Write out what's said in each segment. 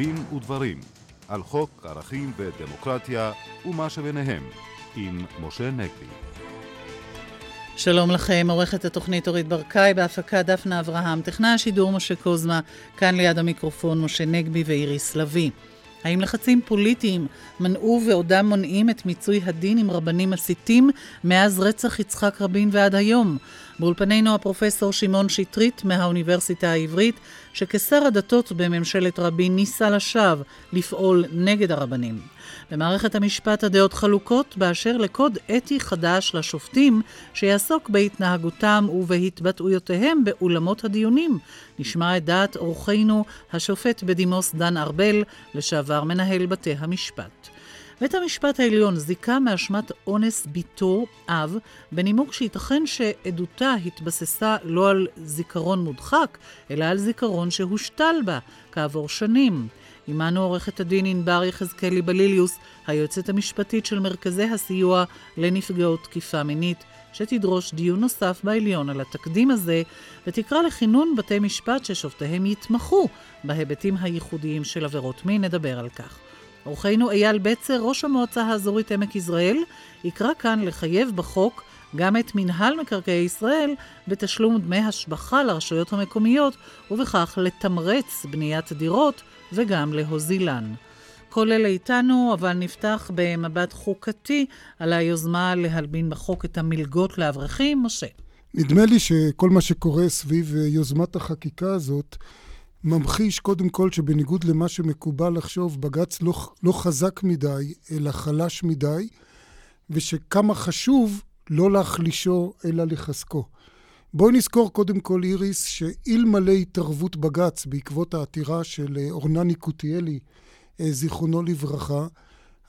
דין ודברים על חוק ערכים ודמוקרטיה ומה שביניהם עם משה נגבי. שלום לכם, עורכת התוכנית אורית ברקאי, בהפקה דפנה אברהם, טכנה השידור משה קוזמה, כאן ליד המיקרופון משה נגבי ואיריס לביא. האם לחצים פוליטיים מנעו ועודם מונעים את מיצוי הדין עם רבנים מסיתים מאז רצח יצחק רבין ועד היום? באולפנינו הפרופסור שמעון שטרית מהאוניברסיטה העברית, שכשר הדתות בממשלת רבין ניסה לשווא לפעול נגד הרבנים. במערכת המשפט הדעות חלוקות באשר לקוד אתי חדש לשופטים שיעסוק בהתנהגותם ובהתבטאויותיהם באולמות הדיונים. נשמע את דעת אורחנו השופט בדימוס דן ארבל, לשעבר מנהל בתי המשפט. בית המשפט העליון זיכה מאשמת אונס בתו, אב, בנימוק שייתכן שעדותה התבססה לא על זיכרון מודחק, אלא על זיכרון שהושתל בה כעבור שנים. עמנו עורכת הדין ענבר יחזקאלי בליליוס, היועצת המשפטית של מרכזי הסיוע לנפגעות תקיפה מינית, שתדרוש דיון נוסף בעליון על התקדים הזה, ותקרא לכינון בתי משפט ששופטיהם יתמכו בהיבטים הייחודיים של עבירות מין, נדבר על כך. אורחנו אייל בצר, ראש המועצה האזורית עמק יזרעאל, יקרא כאן לחייב בחוק גם את מינהל מקרקעי ישראל בתשלום דמי השבחה לרשויות המקומיות, ובכך לתמרץ בניית דירות וגם להוזילן. כל אלה איתנו, אבל נפתח במבט חוקתי על היוזמה להלבין בחוק את המלגות לאברכים. משה. נדמה לי שכל מה שקורה סביב יוזמת החקיקה הזאת ממחיש קודם כל שבניגוד למה שמקובל לחשוב, בג"ץ לא, לא חזק מדי, אלא חלש מדי, ושכמה חשוב לא להחלישו, אלא לחזקו. בואי נזכור קודם כל, איריס, שאלמלא התערבות בג"ץ בעקבות העתירה של אה, אורנני קוטיאלי, אה, זיכרונו לברכה,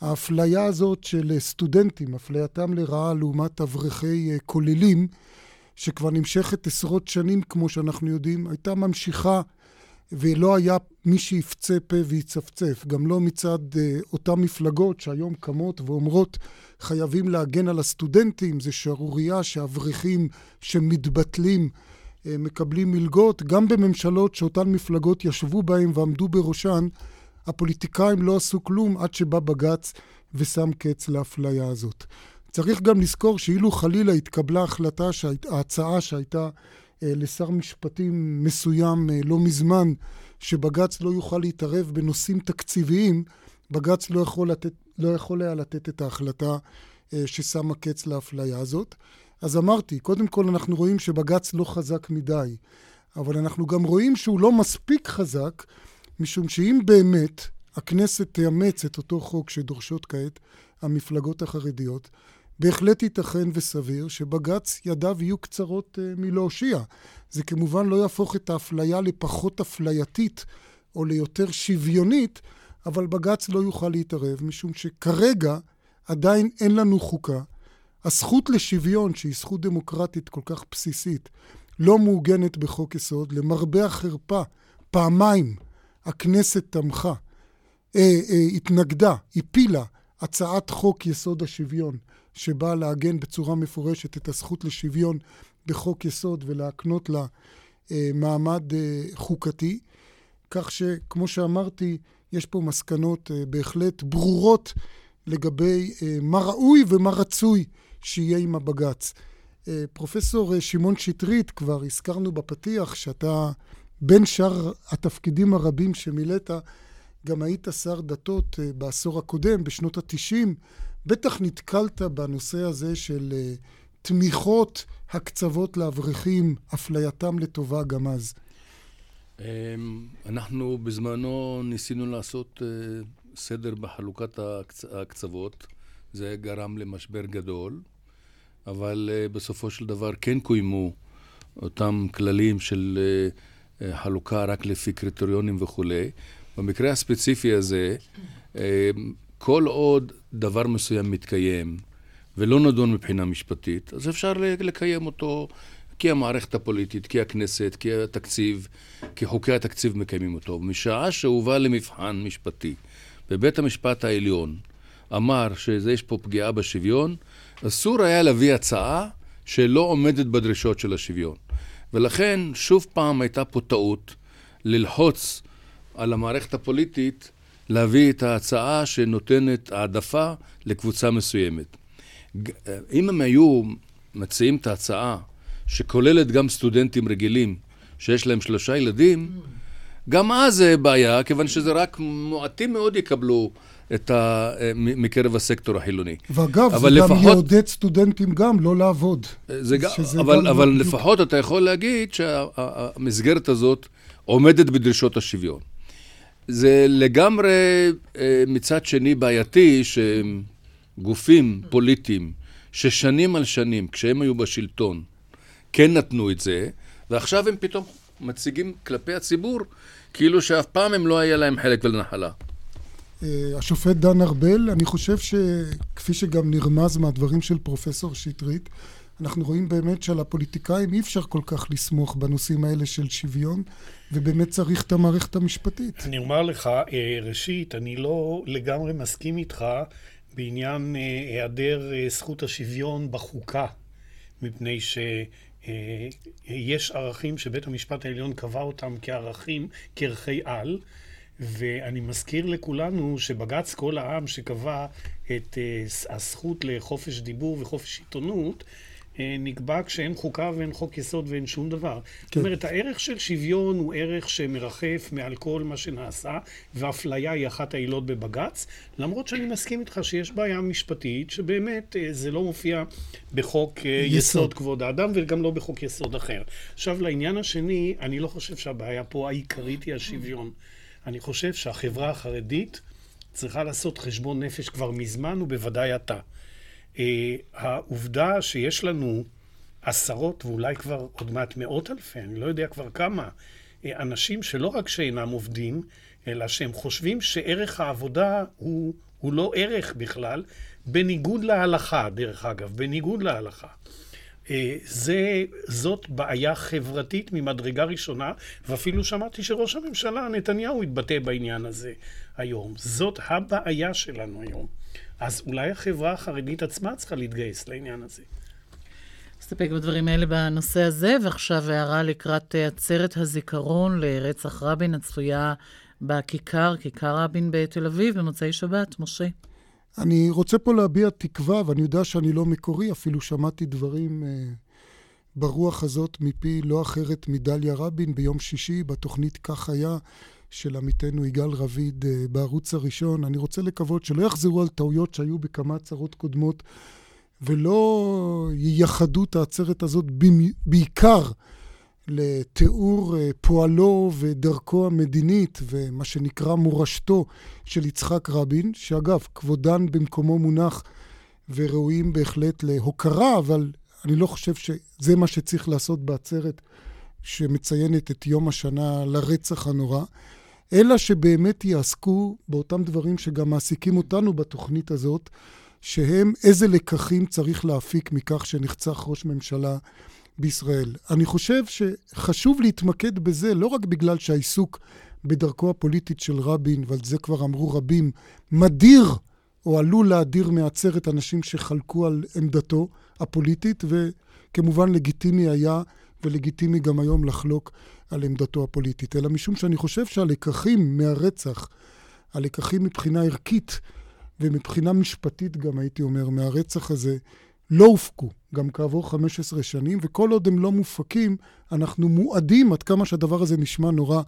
האפליה הזאת של סטודנטים, אפלייתם לרעה לעומת אברכי אה, כוללים, שכבר נמשכת עשרות שנים, כמו שאנחנו יודעים, הייתה ממשיכה ולא היה מי שיפצה פה ויצפצף, גם לא מצד uh, אותן מפלגות שהיום קמות ואומרות חייבים להגן על הסטודנטים, זה שערורייה שאברכים שמתבטלים uh, מקבלים מלגות, גם בממשלות שאותן מפלגות ישבו בהן ועמדו בראשן, הפוליטיקאים לא עשו כלום עד שבא בג"ץ ושם קץ לאפליה הזאת. צריך גם לזכור שאילו חלילה התקבלה החלטה, ההצעה שהייתה אה, לשר משפטים מסוים אה, לא מזמן, שבג"ץ לא יוכל להתערב בנושאים תקציביים, בג"ץ לא יכול, לתת, לא יכול היה לתת את ההחלטה אה, ששמה קץ לאפליה הזאת. אז אמרתי, קודם כל אנחנו רואים שבג"ץ לא חזק מדי, אבל אנחנו גם רואים שהוא לא מספיק חזק, משום שאם באמת הכנסת תאמץ את אותו חוק שדורשות כעת המפלגות החרדיות, בהחלט ייתכן וסביר שבג"ץ ידיו יהיו קצרות uh, מלהושיע. זה כמובן לא יהפוך את האפליה לפחות אפלייתית או ליותר שוויונית, אבל בג"ץ לא יוכל להתערב, משום שכרגע עדיין אין לנו חוקה. הזכות לשוויון, שהיא זכות דמוקרטית כל כך בסיסית, לא מעוגנת בחוק יסוד. למרבה החרפה, פעמיים הכנסת תמכה, אה, אה, התנגדה, הפילה הצעת חוק יסוד השוויון, שבאה לעגן בצורה מפורשת את הזכות לשוויון בחוק יסוד ולהקנות לה אה, מעמד אה, חוקתי. כך שכמו שאמרתי, יש פה מסקנות אה, בהחלט ברורות לגבי אה, מה ראוי ומה רצוי שיהיה עם הבג"ץ. אה, פרופסור אה, שמעון שטרית, כבר הזכרנו בפתיח שאתה בין שאר התפקידים הרבים שמילאת, גם היית שר דתות אה, בעשור הקודם, בשנות התשעים. בטח נתקלת בנושא הזה של uh, תמיכות, הקצוות לאברכים, אפלייתם לטובה גם אז. Um, אנחנו בזמנו ניסינו לעשות uh, סדר בחלוקת הקצ... הקצוות. זה גרם למשבר גדול, אבל uh, בסופו של דבר כן קוימו אותם כללים של חלוקה רק לפי קריטריונים וכולי. במקרה הספציפי הזה, uh, כל עוד דבר מסוים מתקיים ולא נדון מבחינה משפטית, אז אפשר לקיים אותו כי המערכת הפוליטית, כי הכנסת, כי התקציב, כי חוקי התקציב מקיימים אותו. משעה שהובא למבחן משפטי ובית המשפט העליון אמר שיש פה פגיעה בשוויון, אסור היה להביא הצעה שלא עומדת בדרישות של השוויון. ולכן, שוב פעם הייתה פה טעות ללחוץ על המערכת הפוליטית להביא את ההצעה שנותנת העדפה לקבוצה מסוימת. אם הם היו מציעים את ההצעה שכוללת גם סטודנטים רגילים שיש להם שלושה ילדים, גם אז זה בעיה, כיוון שזה רק מועטים מאוד יקבלו את ה... מקרב הסקטור החילוני. ואגב, זה לפחות... גם יעודד סטודנטים גם לא לעבוד. זה גם, אבל, גם אבל לא לפחות אתה יכול להגיד שהמסגרת הזאת עומדת בדרישות השוויון. זה לגמרי אה, מצד שני בעייתי שגופים פוליטיים ששנים על שנים, כשהם היו בשלטון, כן נתנו את זה, ועכשיו הם פתאום מציגים כלפי הציבור כאילו שאף פעם הם לא היה להם חלק ולנחלה. אה, השופט דן ארבל, אני חושב שכפי שגם נרמז מהדברים של פרופסור שטרית, אנחנו רואים באמת שעל הפוליטיקאים אי אפשר כל כך לסמוך בנושאים האלה של שוויון, ובאמת צריך את המערכת המשפטית. אני אומר לך, אה, ראשית, אני לא לגמרי מסכים איתך בעניין אה, היעדר זכות השוויון בחוקה, מפני שיש ערכים שבית המשפט העליון קבע אותם כערכים, כערכי על. ואני מזכיר לכולנו שבג"ץ כל העם שקבע את אה, הזכות לחופש דיבור וחופש עיתונות, אה, נקבע כשאין חוקה ואין חוק יסוד ואין שום דבר. כן. זאת אומרת, הערך של שוויון הוא ערך שמרחף מעל כל מה שנעשה, ואפליה היא אחת העילות בבג"ץ, למרות שאני מסכים איתך שיש בעיה משפטית, שבאמת אה, זה לא מופיע בחוק יסוד, יסוד כבוד האדם, וגם לא בחוק יסוד אחר. עכשיו, לעניין השני, אני לא חושב שהבעיה פה העיקרית היא השוויון. אני חושב שהחברה החרדית צריכה לעשות חשבון נפש כבר מזמן, ובוודאי אתה. Uh, העובדה שיש לנו עשרות ואולי כבר עוד מעט מאות אלפי, אני לא יודע כבר כמה, uh, אנשים שלא רק שאינם עובדים, אלא שהם חושבים שערך העבודה הוא, הוא לא ערך בכלל, בניגוד להלכה, דרך אגב, בניגוד להלכה. אה, זה, זאת בעיה חברתית ממדרגה ראשונה, ואפילו שמעתי שראש הממשלה נתניהו התבטא בעניין הזה היום. זאת הבעיה שלנו היום. אז אולי החברה החרדית עצמה צריכה להתגייס לעניין הזה. נסתפק בדברים האלה בנושא הזה, ועכשיו הערה לקראת אה, עצרת הזיכרון לרצח רבין הצפויה בכיכר, כיכר רבין בתל אביב, במוצאי שבת. משה. אני רוצה פה להביע תקווה, ואני יודע שאני לא מקורי, אפילו שמעתי דברים אה, ברוח הזאת מפי לא אחרת מדליה רבין ביום שישי, בתוכנית "כך היה" של עמיתנו יגאל רביד אה, בערוץ הראשון. אני רוצה לקוות שלא יחזרו על טעויות שהיו בכמה הצהרות קודמות, ולא ייחדו את העצרת הזאת בעיקר לתיאור אה, פועלו ודרכו המדינית ומה שנקרא מורשתו של יצחק רבין, שאגב, כבודן במקומו מונח וראויים בהחלט להוקרה, אבל אני לא חושב שזה מה שצריך לעשות בעצרת שמציינת את יום השנה לרצח הנורא, אלא שבאמת יעסקו באותם דברים שגם מעסיקים אותנו בתוכנית הזאת, שהם איזה לקחים צריך להפיק מכך שנחצח ראש ממשלה בישראל. אני חושב שחשוב להתמקד בזה לא רק בגלל שהעיסוק בדרכו הפוליטית של רבין, ועל זה כבר אמרו רבים, מדיר או עלול להדיר מעצרת אנשים שחלקו על עמדתו הפוליטית, וכמובן לגיטימי היה ולגיטימי גם היום לחלוק על עמדתו הפוליטית, אלא משום שאני חושב שהלקחים מהרצח, הלקחים מבחינה ערכית ומבחינה משפטית גם, הייתי אומר, מהרצח הזה, לא הופקו, גם כעבור 15 שנים, וכל עוד הם לא מופקים, אנחנו מועדים, עד כמה שהדבר הזה נשמע נורא,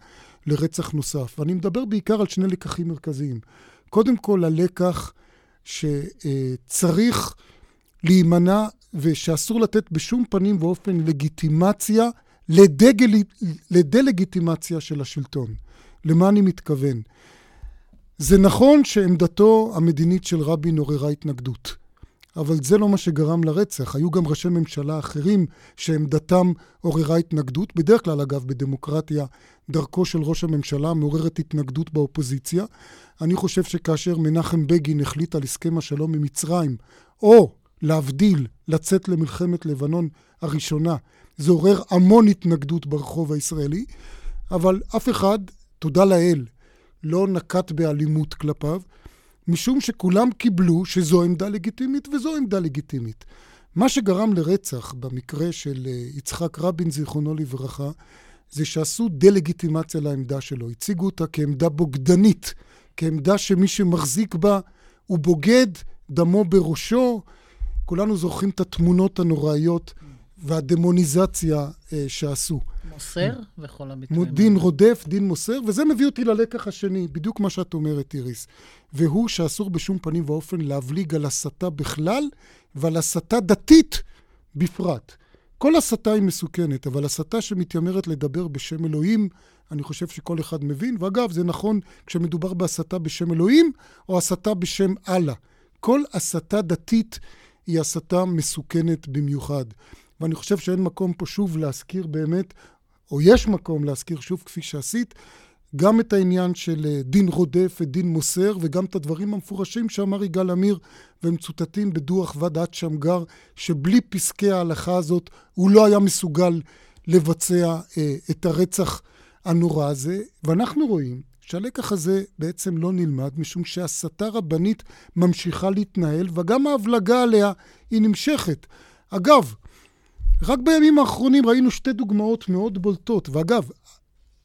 לרצח נוסף. ואני מדבר בעיקר על שני לקחים מרכזיים. קודם כל, הלקח שצריך להימנע ושאסור לתת בשום פנים ואופן לגיטימציה, לדגל, לדה-לגיטימציה של השלטון. למה אני מתכוון? זה נכון שעמדתו המדינית של רבין עוררה התנגדות. אבל זה לא מה שגרם לרצח. היו גם ראשי ממשלה אחרים שעמדתם עוררה התנגדות. בדרך כלל, אגב, בדמוקרטיה, דרכו של ראש הממשלה מעוררת התנגדות באופוזיציה. אני חושב שכאשר מנחם בגין החליט על הסכם השלום עם מצרים, או להבדיל, לצאת למלחמת לבנון הראשונה, זה עורר המון התנגדות ברחוב הישראלי, אבל אף אחד, תודה לאל, לא נקט באלימות כלפיו. משום שכולם קיבלו שזו עמדה לגיטימית וזו עמדה לגיטימית. מה שגרם לרצח במקרה של אה, יצחק רבין, זיכרונו לברכה, זה שעשו דה-לגיטימציה לעמדה שלו. הציגו אותה כעמדה בוגדנית, כעמדה שמי שמחזיק בה הוא בוגד, דמו בראשו. כולנו זוכרים את התמונות הנוראיות והדמוניזציה אה, שעשו. מוסר וכל הביטויים. דין רודף, דין מוסר, וזה מביא אותי ללקח השני, בדיוק מה שאת אומרת, איריס. והוא שאסור בשום פנים ואופן להבליג על הסתה בכלל ועל הסתה דתית בפרט. כל הסתה היא מסוכנת, אבל הסתה שמתיימרת לדבר בשם אלוהים, אני חושב שכל אחד מבין, ואגב, זה נכון כשמדובר בהסתה בשם אלוהים, או הסתה בשם אללה. כל הסתה דתית היא הסתה מסוכנת במיוחד. ואני חושב שאין מקום פה שוב להזכיר באמת, או יש מקום להזכיר שוב, כפי שעשית, גם את העניין של אה, דין רודף ודין מוסר, וגם את הדברים המפורשים שאמר יגאל עמיר, והם מצוטטים בדוח ועדת שמגר, שבלי פסקי ההלכה הזאת הוא לא היה מסוגל לבצע אה, את הרצח הנורא הזה. ואנחנו רואים שהלקח הזה בעצם לא נלמד, משום שהסתה רבנית ממשיכה להתנהל, וגם ההבלגה עליה היא נמשכת. אגב, רק בימים האחרונים ראינו שתי דוגמאות מאוד בולטות, ואגב,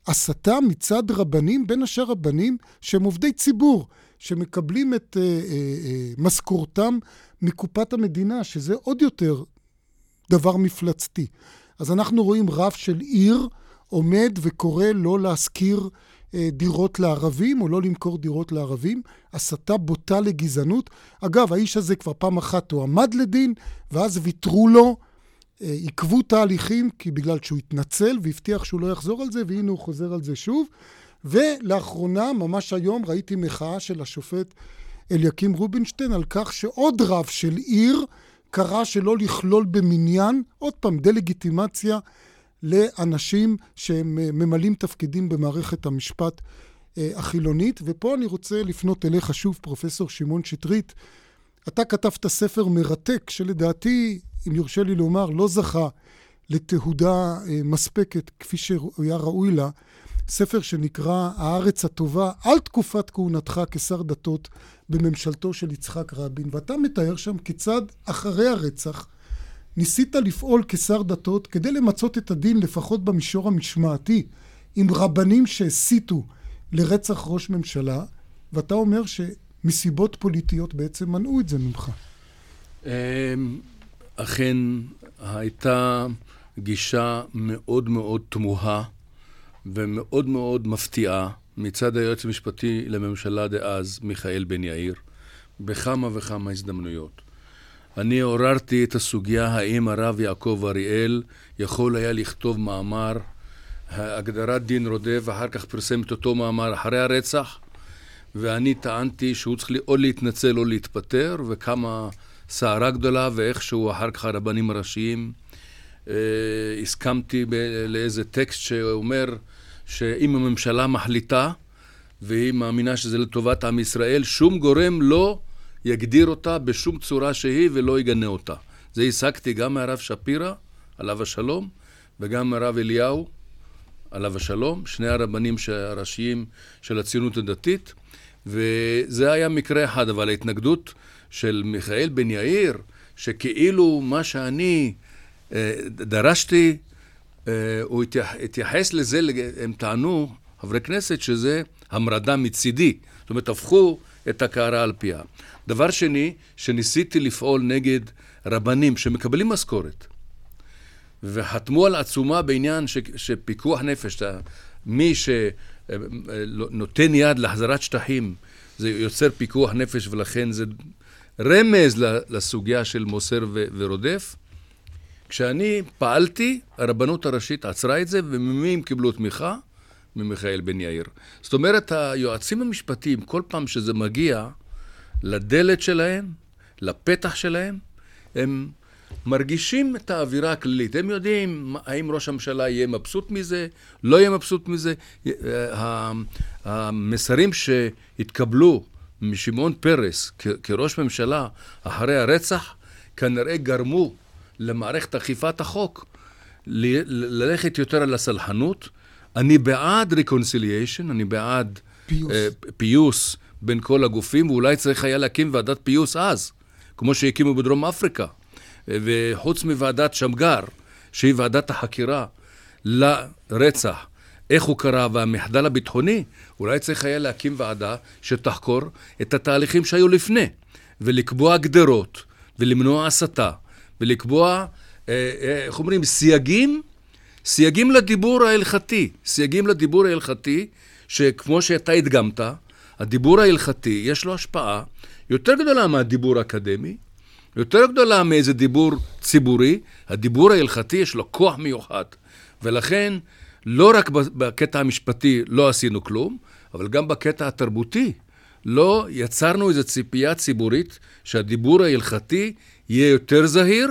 הסתה מצד רבנים, בין השאר רבנים שהם עובדי ציבור, שמקבלים את uh, uh, uh, משכורתם מקופת המדינה, שזה עוד יותר דבר מפלצתי. אז אנחנו רואים רב של עיר עומד וקורא לא להשכיר אה, דירות לערבים או לא למכור דירות לערבים, הסתה בוטה לגזענות. אגב, האיש הזה כבר פעם אחת הועמד לדין, ואז ויתרו לו, אה, עיכבו תהליכים, כי בגלל שהוא התנצל והבטיח שהוא לא יחזור על זה, והנה הוא חוזר על זה שוב. ולאחרונה, ממש היום, ראיתי מחאה של השופט אליקים רובינשטיין על כך שעוד רב של עיר קרא שלא לכלול במניין, עוד פעם, דה-לגיטימציה לאנשים שהם אה, ממלאים תפקידים במערכת המשפט אה, החילונית. ופה אני רוצה לפנות אליך שוב, פרופסור שמעון שטרית. אתה כתבת ספר מרתק, שלדעתי, אם יורשה לי לומר, לא זכה לתהודה אה, מספקת כפי שהיה ראוי לה. ספר שנקרא הארץ הטובה על תקופת כהונתך כשר דתות בממשלתו של יצחק רבין, ואתה מתאר שם כיצד אחרי הרצח ניסית לפעול כשר דתות כדי למצות את הדין לפחות במישור המשמעתי עם רבנים שהסיתו לרצח ראש ממשלה, ואתה אומר שמסיבות פוליטיות בעצם מנעו את זה ממך. אכן הייתה גישה מאוד מאוד תמוהה ומאוד מאוד מפתיעה מצד היועץ המשפטי לממשלה דאז, מיכאל בן יאיר, בכמה וכמה הזדמנויות. אני עוררתי את הסוגיה האם הרב יעקב אריאל יכול היה לכתוב מאמר, הגדרת דין רודף, ואחר כך פרסם את אותו מאמר אחרי הרצח, ואני טענתי שהוא צריך או להתנצל או להתפטר, וכמה סערה גדולה, ואיכשהו אחר כך הרבנים הראשיים אה, הסכמתי ב- לאיזה טקסט שאומר שאם הממשלה מחליטה, והיא מאמינה שזה לטובת עם ישראל, שום גורם לא יגדיר אותה בשום צורה שהיא ולא יגנה אותה. זה השגתי גם מהרב שפירא, עליו השלום, וגם מהרב אליהו, עליו השלום, שני הרבנים הראשיים של הציונות הדתית, וזה היה מקרה אחד, אבל ההתנגדות של מיכאל בן יאיר, שכאילו מה שאני אה, דרשתי, אה, הוא התייח, התייחס לזה, הם טענו, חברי כנסת, שזה המרדה מצידי. זאת אומרת, הפכו את הקערה על פיה. דבר שני, שניסיתי לפעול נגד רבנים שמקבלים משכורת, וחתמו על עצומה בעניין ש, שפיקוח נפש, מי שנותן יד להחזרת שטחים, זה יוצר פיקוח נפש, ולכן זה רמז לסוגיה של מוסר ורודף. כשאני פעלתי, הרבנות הראשית עצרה את זה, וממי הם קיבלו תמיכה? ממיכאל בן יאיר. זאת אומרת, היועצים המשפטיים, כל פעם שזה מגיע לדלת שלהם, לפתח שלהם, הם מרגישים את האווירה הכללית. הם יודעים האם ראש הממשלה יהיה מבסוט מזה, לא יהיה מבסוט מזה. המסרים שהתקבלו משמעון פרס כראש ממשלה אחרי הרצח, כנראה גרמו למערכת אכיפת החוק ללכת יותר על הסלחנות. אני בעד reconciliation, אני בעד פיוס. אה, פיוס בין כל הגופים, ואולי צריך היה להקים ועדת פיוס אז, כמו שהקימו בדרום אפריקה. וחוץ מוועדת שמגר, שהיא ועדת החקירה, לרצח, איך הוא קרה והמחדל הביטחוני, אולי צריך היה להקים ועדה שתחקור את התהליכים שהיו לפני, ולקבוע גדרות, ולמנוע הסתה, ולקבוע, אה, אה, איך אומרים, סייגים, סייגים לדיבור ההלכתי, סייגים לדיבור ההלכתי, שכמו שאתה הדגמת, הדיבור ההלכתי יש לו השפעה יותר גדולה מהדיבור האקדמי, יותר גדולה מאיזה דיבור ציבורי, הדיבור ההלכתי יש לו כוח מיוחד. ולכן, לא רק בקטע המשפטי לא עשינו כלום, אבל גם בקטע התרבותי לא יצרנו איזו ציפייה ציבורית שהדיבור ההלכתי יהיה יותר זהיר,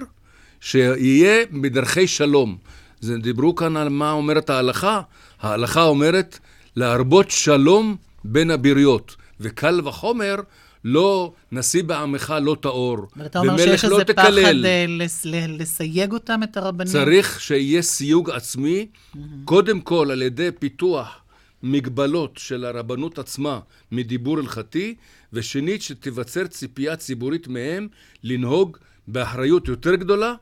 שיהיה בדרכי שלום. זה, דיברו כאן על מה אומרת ההלכה. ההלכה אומרת להרבות שלום בין הבריות, וקל וחומר לא נשיא בעמך לא טהור, ואתה אומר שיש לא איזה תקלל. פחד אה, לס, לסייג אותם, את הרבנים? צריך שיהיה סיוג עצמי, mm-hmm. קודם כל על ידי פיתוח מגבלות של הרבנות עצמה מדיבור הלכתי, ושנית, שתיווצר ציפייה ציבורית מהם לנהוג באחריות יותר גדולה,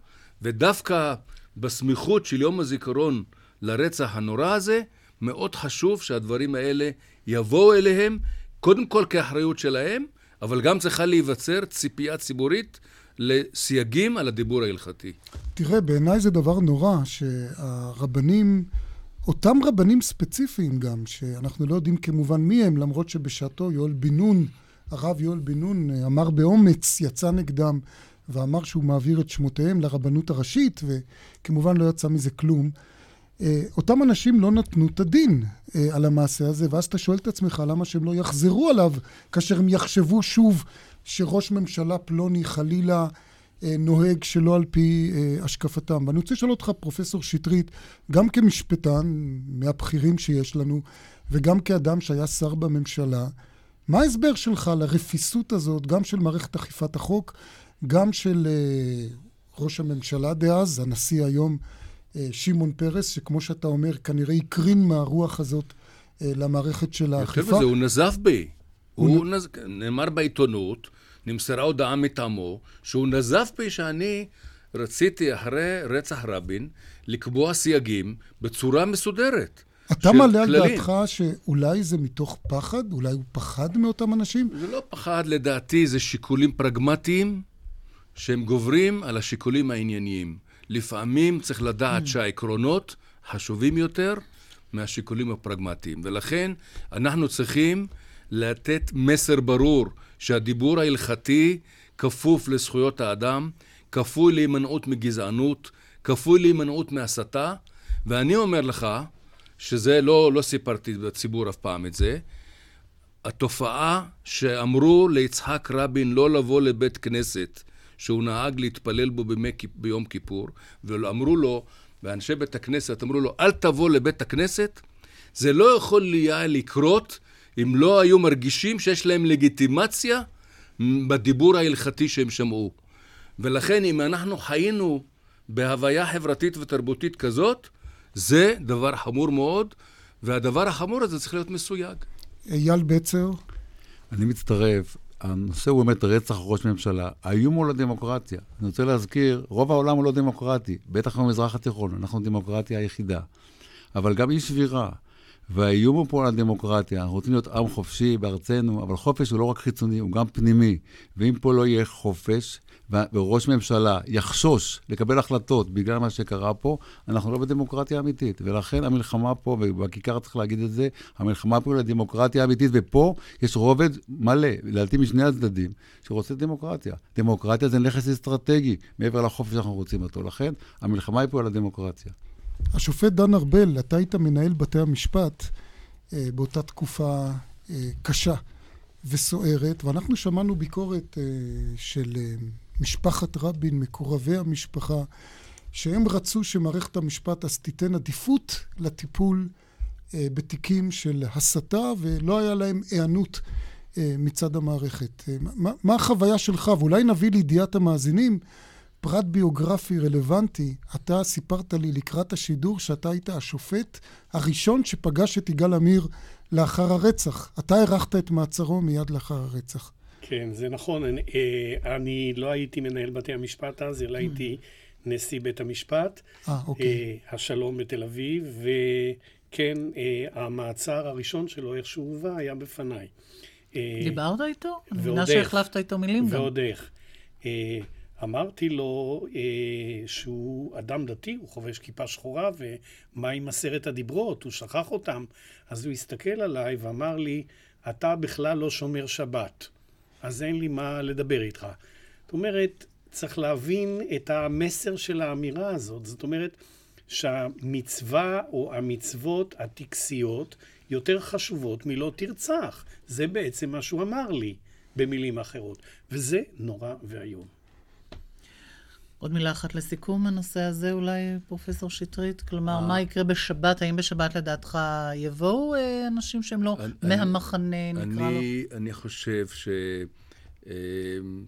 ודווקא בסמיכות של יום הזיכרון לרצח הנורא הזה, מאוד חשוב שהדברים האלה יבואו אליהם, קודם כל כאחריות שלהם, אבל גם צריכה להיווצר ציפייה ציבורית לסייגים על הדיבור ההלכתי. תראה, בעיניי זה דבר נורא שהרבנים, אותם רבנים ספציפיים גם, שאנחנו לא יודעים כמובן מי הם, למרות שבשעתו יואל בן נון, הרב יואל בן נון, אמר באומץ, יצא נגדם ואמר שהוא מעביר את שמותיהם לרבנות הראשית, וכמובן לא יצא מזה כלום. אה, אותם אנשים לא נתנו את הדין אה, על המעשה הזה, ואז אתה שואל את עצמך למה שהם לא יחזרו עליו כאשר הם יחשבו שוב שראש ממשלה פלוני חלילה אה, נוהג שלא על פי השקפתם. ואני רוצה לשאול אותך, פרופסור שטרית, גם כמשפטן מהבכירים שיש לנו, וגם כאדם שהיה שר בממשלה, מה ההסבר שלך לרפיסות הזאת, גם של מערכת אכיפת החוק, גם של ראש הממשלה דאז, הנשיא היום, שמעון פרס, שכמו שאתה אומר, כנראה הקרין מהרוח הזאת אה, למערכת של האכיפה. יותר מזה, הוא נזף בי. הוא, הוא נז... נאמר בעיתונות, נמסרה הודעה מטעמו, שהוא נזף בי שאני רציתי אחרי רצח רבין לקבוע סייגים בצורה מסודרת. אתה מעלה על דעתך שאולי זה מתוך פחד? אולי הוא פחד מאותם אנשים? זה לא פחד, לדעתי זה שיקולים פרגמטיים שהם גוברים על השיקולים הענייניים. לפעמים צריך לדעת mm. שהעקרונות חשובים יותר מהשיקולים הפרגמטיים. ולכן אנחנו צריכים לתת מסר ברור שהדיבור ההלכתי כפוף לזכויות האדם, כפוי להימנעות מגזענות, כפוי להימנעות מהסתה, ואני אומר לך, שזה לא, לא סיפרתי בציבור אף פעם את זה, התופעה שאמרו ליצחק רבין לא לבוא לבית כנסת שהוא נהג להתפלל בו בימי, ביום כיפור, ואמרו לו, ואנשי בית הכנסת אמרו לו, אל תבוא לבית הכנסת, זה לא יכול היה לקרות אם לא היו מרגישים שיש להם לגיטימציה בדיבור ההלכתי שהם שמעו. ולכן אם אנחנו חיינו בהוויה חברתית ותרבותית כזאת, זה דבר חמור מאוד, והדבר החמור הזה צריך להיות מסויג. אייל בצר. אני מצטרף. הנושא הוא באמת רצח ראש ממשלה. האיום הוא לדמוקרטיה. אני רוצה להזכיר, רוב העולם הוא לא דמוקרטי, בטח במזרח התיכון, אנחנו דמוקרטיה היחידה. אבל גם אי שבירה. והאיום הוא פה על הדמוקרטיה. אנחנו רוצים להיות עם חופשי בארצנו, אבל חופש הוא לא רק חיצוני, הוא גם פנימי. ואם פה לא יהיה חופש, וראש ממשלה יחשוש לקבל החלטות בגלל מה שקרה פה, אנחנו לא בדמוקרטיה אמיתית. ולכן המלחמה פה, ובכיכר צריך להגיד את זה, המלחמה פה היא לדמוקרטיה אמיתית, ופה יש רובד מלא, לדעתי משני הצדדים, שרוצה דמוקרטיה. דמוקרטיה זה נכס אסטרטגי, מעבר לחופש שאנחנו רוצים אותו. לכן המלחמה היא פה על הדמוקרטיה. השופט דן ארבל, אתה היית מנהל בתי המשפט אה, באותה תקופה אה, קשה וסוערת, ואנחנו שמענו ביקורת אה, של אה, משפחת רבין, מקורבי המשפחה, שהם רצו שמערכת המשפט אז תיתן עדיפות לטיפול אה, בתיקים של הסתה, ולא היה להם היענות אה, מצד המערכת. אה, מה, מה החוויה שלך? ואולי נביא לידיעת המאזינים פרט ביוגרפי רלוונטי. אתה סיפרת לי לקראת השידור שאתה היית השופט הראשון שפגש את יגאל עמיר לאחר הרצח. אתה הארכת את מעצרו מיד לאחר הרצח. כן, זה נכון. אני, אה, אני לא הייתי מנהל בתי המשפט אז, אלא הייתי נשיא בית המשפט, אה, אוקיי. אה, השלום בתל אביב, וכן, אה, המעצר הראשון שלו, איך שהוא הובא, היה בפניי. דיברת איתו? אני ועוד מבינה איך. שהחלפת איתו מילים גם. ועוד איך. אמרתי לו אה, שהוא אדם דתי, הוא חובש כיפה שחורה, ומה עם עשרת הדיברות? הוא שכח אותם. אז הוא הסתכל עליי ואמר לי, אתה בכלל לא שומר שבת, אז אין לי מה לדבר איתך. זאת אומרת, צריך להבין את המסר של האמירה הזאת. זאת אומרת, שהמצווה או המצוות הטקסיות יותר חשובות מלא תרצח. זה בעצם מה שהוא אמר לי, במילים אחרות. וזה נורא ואיום. עוד מילה אחת לסיכום הנושא הזה אולי, פרופסור שטרית? כלומר, אה. מה יקרה בשבת? האם בשבת לדעתך יבואו אה, אנשים שהם לא אני- מהמחנה, נקרא לו? אני, אני חושב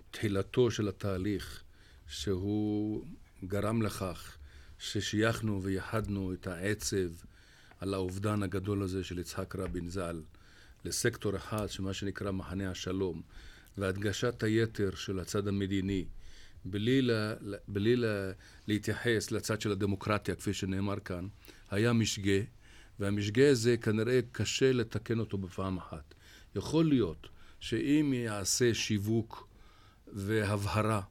שתחילתו של התהליך, שהוא גרם לכך ששייכנו וייחדנו את העצב על האובדן הגדול הזה של יצחק רבין ז"ל לסקטור אחד, שמה שנקרא מחנה השלום, והדגשת היתר של הצד המדיני, בלי, לה, בלי לה, להתייחס לצד של הדמוקרטיה, כפי שנאמר כאן, היה משגה, והמשגה הזה כנראה קשה לתקן אותו בפעם אחת. יכול להיות שאם יעשה שיווק והבהרה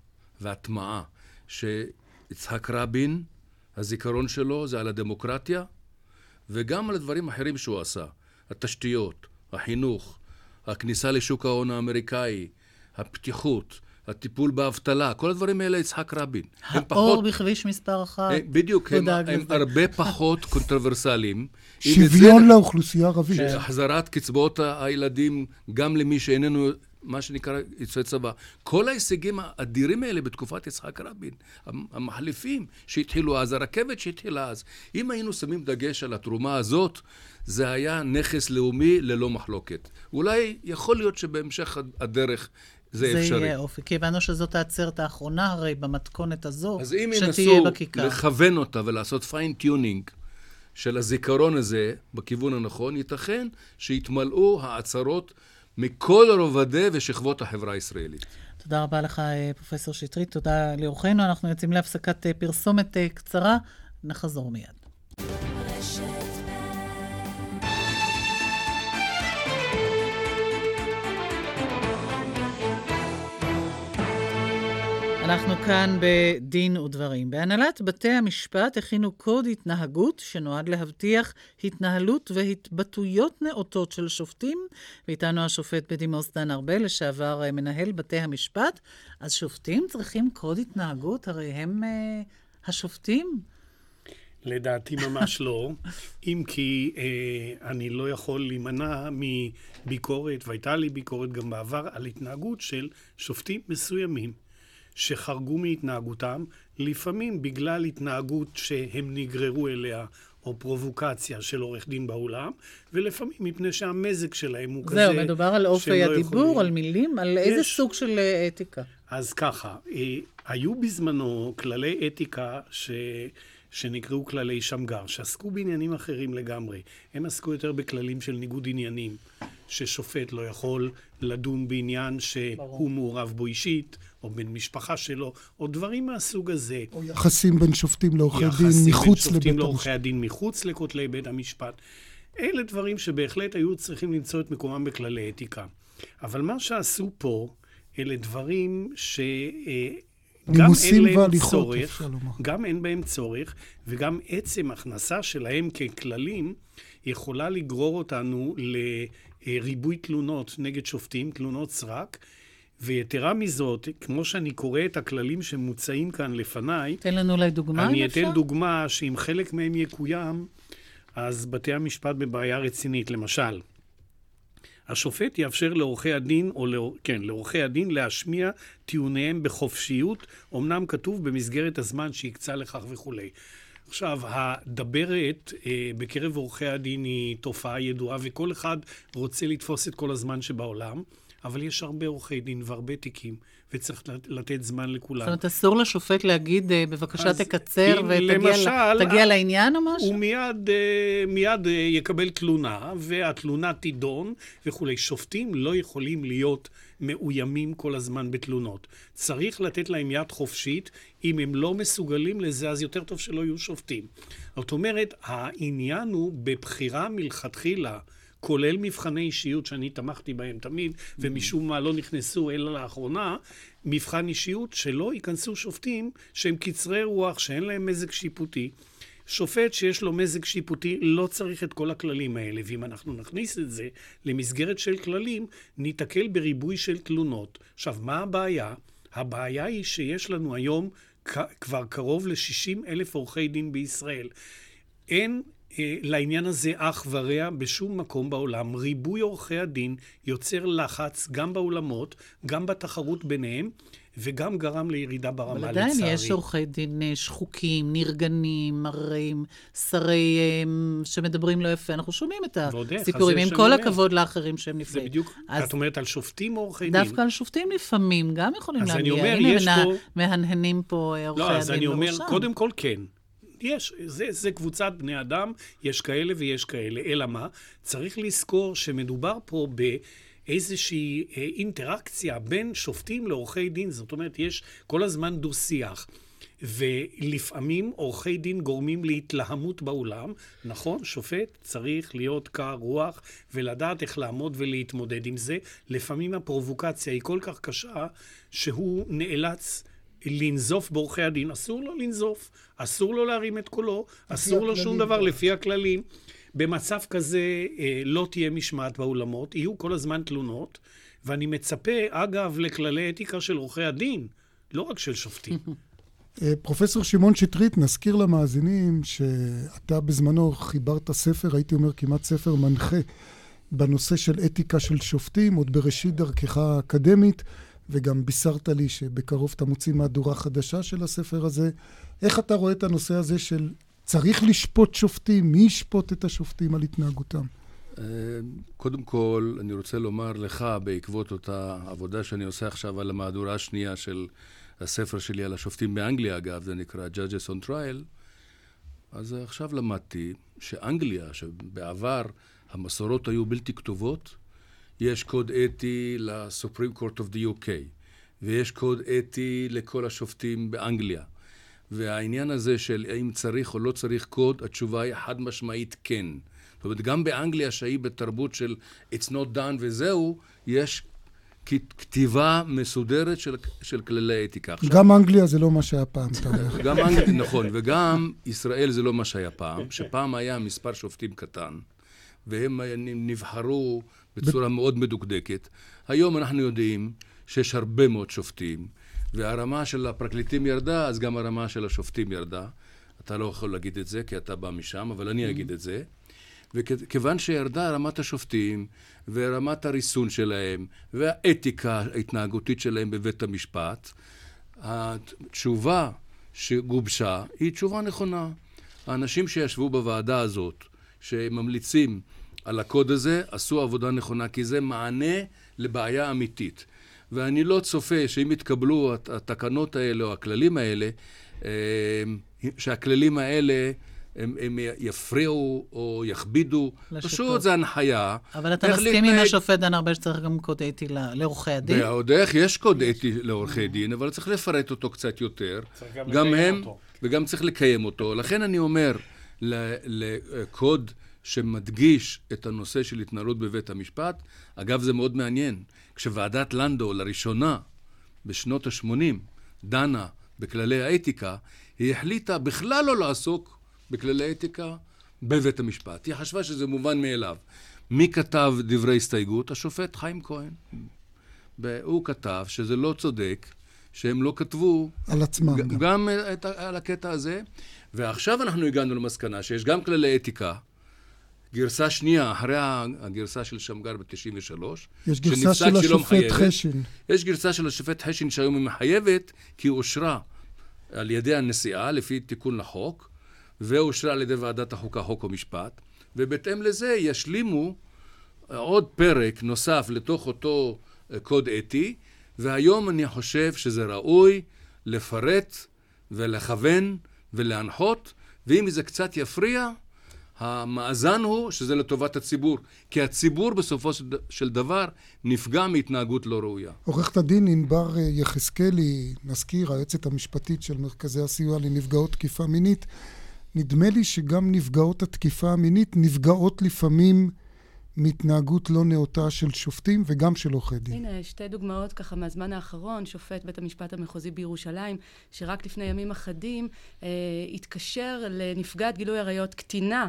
והטמעה שיצחק רבין, הזיכרון שלו זה על הדמוקרטיה, וגם על הדברים האחרים שהוא עשה, התשתיות, החינוך, הכניסה לשוק ההון האמריקאי, הפתיחות, הטיפול באבטלה, כל הדברים האלה יצחק רבין. הם האור בכביש מספר אחת. אה, בדיוק, הם, הם. הרבה פחות קונטרוברסליים. שוויון לאוכלוסייה הערבית. החזרת קצבאות הילדים גם למי שאיננו, מה שנקרא, יוצאי צבא. כל ההישגים האדירים האלה בתקופת יצחק רבין, המ- המחלפים שהתחילו אז, הרכבת שהתחילה אז. אם היינו שמים דגש על התרומה הזאת, זה היה נכס לאומי ללא מחלוקת. אולי יכול להיות שבהמשך הד- הדרך זה, זה אפשרי. יהיה אופי. כי הבנו שזאת העצרת האחרונה הרי במתכונת הזו, אז אם שתהיה ינסו בכיכר. לכוון אותה ולעשות fine-tuning של הזיכרון הזה בכיוון הנכון, ייתכן שיתמלאו העצרות מכל רובדי ושכבות החברה הישראלית. תודה רבה לך, אה, פרופסור שטרית. תודה לאורחנו. אנחנו יוצאים להפסקת אה, פרסומת אה, קצרה. נחזור מיד. אנחנו כאן בדין ודברים. בהנהלת בתי המשפט הכינו קוד התנהגות שנועד להבטיח התנהלות והתבטאויות נאותות של שופטים, ואיתנו השופט בדימוס דן ארבל, לשעבר אה, מנהל בתי המשפט. אז שופטים צריכים קוד התנהגות? הרי הם אה, השופטים. לדעתי ממש לא, אם כי אה, אני לא יכול להימנע מביקורת, והייתה לי ביקורת גם בעבר, על התנהגות של שופטים מסוימים שחרגו מהתנהגותם, לפעמים בגלל התנהגות שהם נגררו אליה, או פרובוקציה של עורך דין באולם, ולפעמים מפני שהמזג שלהם הוא כזה... זהו, מדובר על אופי לא הדיבור, יכולים- על מילים, על איזה יש- סוג של אה, אתיקה. אז ככה, אה, היו בזמנו כללי אתיקה ש... שנקראו כללי שמגר, שעסקו בעניינים אחרים לגמרי. הם עסקו יותר בכללים של ניגוד עניינים, ששופט לא יכול לדון בעניין שהוא מעורב בו אישית, או בן משפחה שלו, או דברים מהסוג הזה. או יחסים בין שופטים לעורכי דין יחסים בין מחוץ שופטים לבית לעורכי המשפט. הדין מחוץ לכותלי בית המשפט. אלה דברים שבהחלט היו צריכים למצוא את מקומם בכללי אתיקה. אבל מה שעשו פה, אלה דברים ש... נימוסים והליכות, אפשר לומר. גם אין בהם צורך, וגם עצם הכנסה שלהם ככללים יכולה לגרור אותנו לריבוי תלונות נגד שופטים, תלונות סרק, ויתרה מזאת, כמו שאני קורא את הכללים שמוצעים כאן לפניי, תן לנו אולי דוגמה, אם אני. אתן דוגמה שאם חלק מהם יקוים, אז בתי המשפט בבעיה רצינית. למשל, השופט יאפשר לעורכי הדין, או לא, כן, לעורכי הדין להשמיע טיעוניהם בחופשיות, אמנם כתוב במסגרת הזמן שהקצה לכך וכולי. עכשיו, הדברת אה, בקרב עורכי הדין היא תופעה ידועה, וכל אחד רוצה לתפוס את כל הזמן שבעולם, אבל יש הרבה עורכי דין והרבה תיקים, וצריך לתת זמן לכולם. זאת אומרת, אסור לשופט להגיד, אה, בבקשה תקצר ותגיע למשל, לעניין או משהו? הוא מיד, אה, מיד אה, יקבל תלונה, והתלונה תידון וכולי. שופטים לא יכולים להיות מאוימים כל הזמן בתלונות. צריך לתת להם יד חופשית. אם הם לא מסוגלים לזה, אז יותר טוב שלא יהיו שופטים. זאת אומרת, העניין הוא בבחירה מלכתחילה. כולל מבחני אישיות שאני תמכתי בהם תמיד, ומשום מה לא נכנסו אלא לאחרונה, מבחן אישיות שלא ייכנסו שופטים שהם קצרי רוח, שאין להם מזג שיפוטי. שופט שיש לו מזג שיפוטי לא צריך את כל הכללים האלה, ואם אנחנו נכניס את זה למסגרת של כללים, ניתקל בריבוי של תלונות. עכשיו, מה הבעיה? הבעיה היא שיש לנו היום כבר קרוב ל-60 אלף עורכי דין בישראל. אין לעניין הזה אח ורע בשום מקום בעולם. ריבוי עורכי הדין יוצר לחץ גם באולמות, גם בתחרות ביניהם. וגם גרם לירידה ברמה, לצערי. אבל עדיין יש עורכי דין אה, שחוקים, נרגנים, מראים, שרי אה, שמדברים לא יפה. אנחנו שומעים את הסיפורים, עם כל הכבוד לאחרים שהם נפלאים. זה בדיוק, את אומרת על שופטים או עורכי דין? דווקא על שופטים לפעמים גם יכולים להגיע. אז אני אומר, יש פה... מהנהנים פה עורכי הדין בראשם. לא, אז אני אומר, קודם כל כן. יש, זה, זה קבוצת בני אדם, יש כאלה ויש כאלה. אלא מה? צריך לזכור שמדובר פה באיזושהי אה, אינטראקציה בין שופטים לעורכי דין. זאת אומרת, יש כל הזמן דו-שיח. ולפעמים עורכי דין גורמים להתלהמות באולם. נכון, שופט צריך להיות קר רוח ולדעת איך לעמוד ולהתמודד עם זה. לפעמים הפרובוקציה היא כל כך קשה, שהוא נאלץ לנזוף בעורכי הדין, אסור לו לנזוף, אסור לו להרים את קולו, אסור לו שום דבר לפי הכללים. במצב כזה אה, לא תהיה משמעת באולמות, יהיו כל הזמן תלונות, ואני מצפה, אגב, לכללי אתיקה של עורכי הדין, לא רק של שופטים. אה, פרופסור שמעון שטרית, נזכיר למאזינים שאתה בזמנו חיברת ספר, הייתי אומר כמעט ספר מנחה, בנושא של אתיקה של שופטים, עוד בראשית דרכך האקדמית. וגם בישרת לי שבקרוב אתה מוציא מהדורה חדשה של הספר הזה. איך אתה רואה את הנושא הזה של צריך לשפוט שופטים? מי ישפוט את השופטים על התנהגותם? אה, קודם כל, אני רוצה לומר לך, בעקבות אותה עבודה שאני עושה עכשיו על המהדורה השנייה של הספר שלי על השופטים באנגליה, אגב, זה נקרא Judges on Trial, אז עכשיו למדתי שאנגליה, שבעבר המסורות היו בלתי כתובות, יש קוד אתי לסופרים קורט אוף די UK, ויש קוד אתי לכל השופטים באנגליה. והעניין הזה של האם צריך או לא צריך קוד, התשובה היא חד משמעית כן. זאת אומרת, גם באנגליה, שהיא בתרבות של It's not done וזהו, יש כתיבה מסודרת של, של כללי אתיקה. עכשיו, גם אנגליה זה לא מה שהיה פעם, אתה אומר. גם אנגליה, נכון, וגם ישראל זה לא מה שהיה פעם, שפעם היה מספר שופטים קטן, והם נבחרו בצורה מאוד מדוקדקת. היום אנחנו יודעים שיש הרבה מאוד שופטים, והרמה של הפרקליטים ירדה, אז גם הרמה של השופטים ירדה. אתה לא יכול להגיד את זה, כי אתה בא משם, אבל אני אגיד את זה. וכיוון שירדה רמת השופטים, ורמת הריסון שלהם, והאתיקה ההתנהגותית שלהם בבית המשפט, התשובה שגובשה היא תשובה נכונה. האנשים שישבו בוועדה הזאת, שממליצים על הקוד הזה, עשו עבודה נכונה, כי זה מענה לבעיה אמיתית. ואני לא צופה שאם יתקבלו התקנות האלה או הכללים האלה, אה, שהכללים האלה הם, הם יפריעו או יכבידו. לשיטות. פשוט זה הנחיה. אבל אתה מסכים להתנהג... עם השופט דן ארבל שצריך גם קוד אתי לעורכי הדין? ועוד איך יש קוד אתי לעורכי דין, אבל צריך לפרט אותו קצת יותר. צריך גם, גם לקיים הם, אותו. וגם צריך לקיים אותו. לכן אני אומר, לקוד... שמדגיש את הנושא של התנהלות בבית המשפט. אגב, זה מאוד מעניין. כשוועדת לנדו לראשונה בשנות ה-80 דנה בכללי האתיקה, היא החליטה בכלל לא לעסוק בכללי אתיקה בבית המשפט. היא חשבה שזה מובן מאליו. מי כתב דברי הסתייגות? השופט חיים כהן. הוא כתב שזה לא צודק, שהם לא כתבו... על עצמם. גם, גם את, על הקטע הזה. ועכשיו אנחנו הגענו למסקנה שיש גם כללי אתיקה, גרסה שנייה, אחרי הגרסה של שמגר ב-93. יש גרסה של השופט חשין. יש גרסה של השופט חשין שהיום היא מחייבת, כי היא אושרה על ידי הנשיאה לפי תיקון לחוק, ואושרה על ידי ועדת החוקה, חוק ומשפט, ובהתאם לזה ישלימו עוד פרק נוסף לתוך אותו קוד אתי, והיום אני חושב שזה ראוי לפרט ולכוון ולהנחות, ואם זה קצת יפריע, המאזן הוא שזה לטובת הציבור, כי הציבור בסופו של דבר נפגע מהתנהגות לא ראויה. עורכת הדין ענבר יחזקאלי, נזכיר, היועצת המשפטית של מרכזי הסיוע לנפגעות תקיפה מינית, נדמה לי שגם נפגעות התקיפה המינית נפגעות לפעמים מהתנהגות לא נאותה של שופטים וגם של עורכי דין. הנה, שתי דוגמאות ככה מהזמן האחרון. שופט בית המשפט המחוזי בירושלים, שרק לפני ימים אחדים אה, התקשר לנפגעת גילוי עריות קטינה.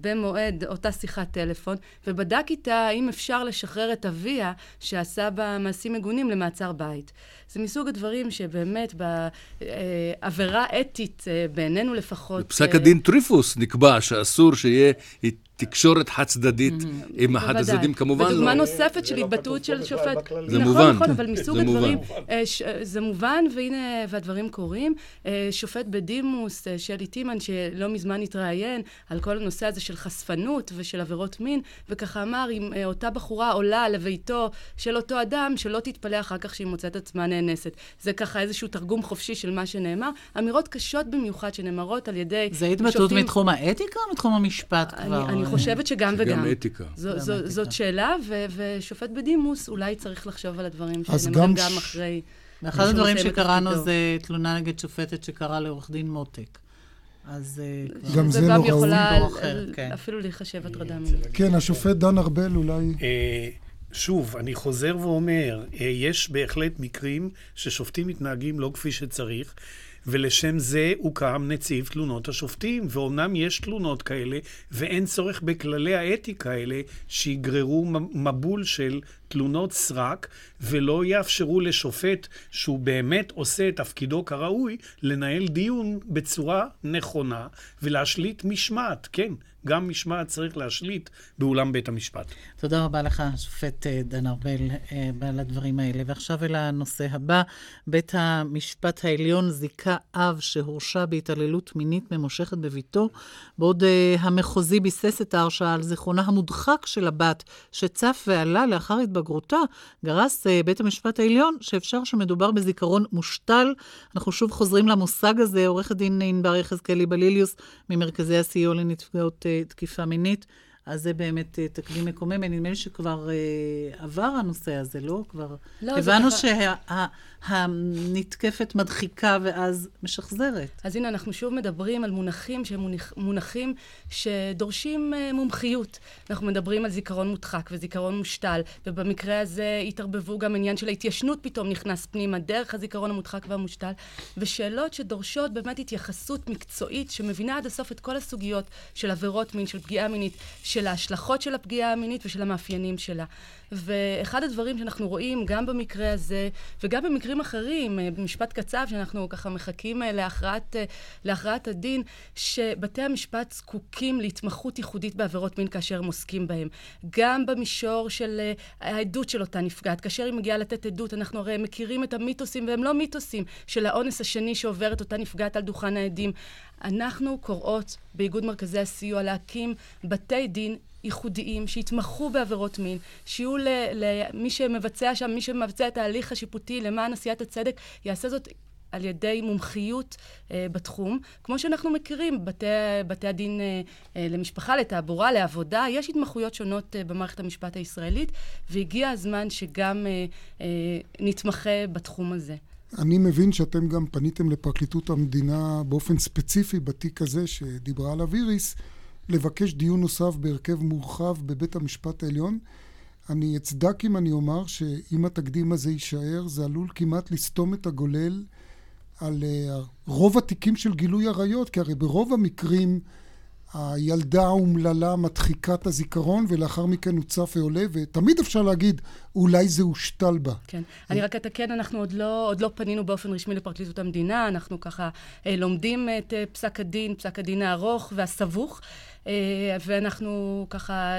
במועד אותה שיחת טלפון, ובדק איתה האם אפשר לשחרר את אביה, שעשה בה מעשים מגונים, למעצר בית. זה מסוג הדברים שבאמת בעבירה אתית, אה, בעינינו לפחות... בפסק הדין טריפוס נקבע שאסור שיהיה תקשורת חד צדדית mm-hmm. עם אחד הצדדים, כמובן לא... ודוגמה נוספת של לא התבטאות של שופט... זה נכון, מובן. נכון, אבל מסוג הדברים... אה, זה מובן, והנה, והדברים קורים. אה, שופט בדימוס, אה, שלי טימן, שלא מזמן התראיין על כל הנושא הזה של חשפנות ושל עבירות מין, וככה אמר, אם אותה בחורה עולה לביתו של אותו אדם, שלא תתפלא אחר כך שהיא מוצאת עצמה נאנסת. זה ככה איזשהו תרגום חופשי של מה שנאמר. אמירות קשות במיוחד שנאמרות על ידי שופטים... זה התבטאות מתחום האתיקה או מתחום המשפט כבר? אני חושבת שגם וגם. גם אתיקה. זו, גם זו, אתיקה. זאת שאלה, ו, ושופט בדימוס אולי צריך לחשוב על הדברים שנאמרים גם ש... אחרי... ואחד הדברים שקראנו זה תלונה נגד שופטת שקראה לעורך דין מותק. אז אה, גם זה, זה לא ראוי. יכולה כן. אפילו להיחשב הטרדה מינית. כן, השופט דן ארבל אולי... אה, שוב, אני חוזר ואומר, אה, יש בהחלט מקרים ששופטים מתנהגים לא כפי שצריך. ולשם זה הוקם נציב תלונות השופטים. ואומנם יש תלונות כאלה, ואין צורך בכללי האתיקה האלה שיגררו מבול של תלונות סרק, ולא יאפשרו לשופט שהוא באמת עושה את תפקידו כראוי, לנהל דיון בצורה נכונה ולהשליט משמעת. כן, גם משמעת צריך להשליט באולם בית המשפט. תודה רבה לך, השופט אה, דן ארבל, אה, על הדברים האלה. ועכשיו אל הנושא הבא. בית המשפט העליון זיכה אב שהורשע בהתעללות מינית ממושכת בביתו, בעוד uh, המחוזי ביסס את ההרשעה על זיכרונה המודחק של הבת, שצף ועלה לאחר התבגרותה, גרס uh, בית המשפט העליון שאפשר שמדובר בזיכרון מושתל. אנחנו שוב חוזרים למושג הזה, עורכת דין ענבר יחזקאלי בליליוס, ממרכזי הסיוע לנפגעות uh, תקיפה מינית. אז זה באמת אה, תקדים מקומם. נדמה לי שכבר אה, עבר הנושא הזה, לא? כבר לא, הבנו שהנתקפת שה, מדחיקה ואז משחזרת. אז הנה, אנחנו שוב מדברים על מונחים שהם מונחים שדורשים אה, מומחיות. אנחנו מדברים על זיכרון מודחק וזיכרון מושתל, ובמקרה הזה התערבבו גם עניין של ההתיישנות פתאום נכנס פנימה דרך הזיכרון המודחק והמושתל, ושאלות שדורשות באמת התייחסות מקצועית שמבינה עד הסוף את כל הסוגיות של עבירות מין, של פגיעה מינית. של ההשלכות של הפגיעה המינית ושל המאפיינים שלה. ואחד הדברים שאנחנו רואים גם במקרה הזה, וגם במקרים אחרים, אה, במשפט קצב, שאנחנו ככה מחכים אה, להכרעת, אה, להכרעת הדין, שבתי המשפט זקוקים להתמחות ייחודית בעבירות מין כאשר הם עוסקים בהם. גם במישור של העדות של אותה נפגעת. כאשר היא מגיעה לתת עדות, אנחנו הרי מכירים את המיתוסים, והם לא מיתוסים, של האונס השני שעוברת אותה נפגעת על דוכן העדים. אנחנו קוראות באיגוד מרכזי הסיוע להקים בתי דין ייחודיים שיתמכו בעבירות מין, שיהיו למי שמבצע שם, מי שמבצע את ההליך השיפוטי למען עשיית הצדק, יעשה זאת על ידי מומחיות אה, בתחום. כמו שאנחנו מכירים, בתי, בתי הדין אה, אה, למשפחה, לתעבורה, לעבודה, יש התמחויות שונות אה, במערכת המשפט הישראלית, והגיע הזמן שגם אה, אה, נתמחה בתחום הזה. אני מבין שאתם גם פניתם לפרקליטות המדינה באופן ספציפי בתיק הזה שדיברה עליו איריס, לבקש דיון נוסף בהרכב מורחב בבית המשפט העליון. אני אצדק אם אני אומר שאם התקדים הזה יישאר, זה עלול כמעט לסתום את הגולל על uh, רוב התיקים של גילוי עריות, כי הרי ברוב המקרים הילדה האומללה מדחיקה את הזיכרון, ולאחר מכן הוא צף ועולה, ותמיד אפשר להגיד, אולי זה הושתל בה. כן. אני רק אתקן, אנחנו עוד לא, עוד לא פנינו באופן רשמי לפרקליטות המדינה, אנחנו ככה אה, לומדים את אה, פסק הדין, פסק הדין הארוך והסבוך. אה, ואנחנו ככה,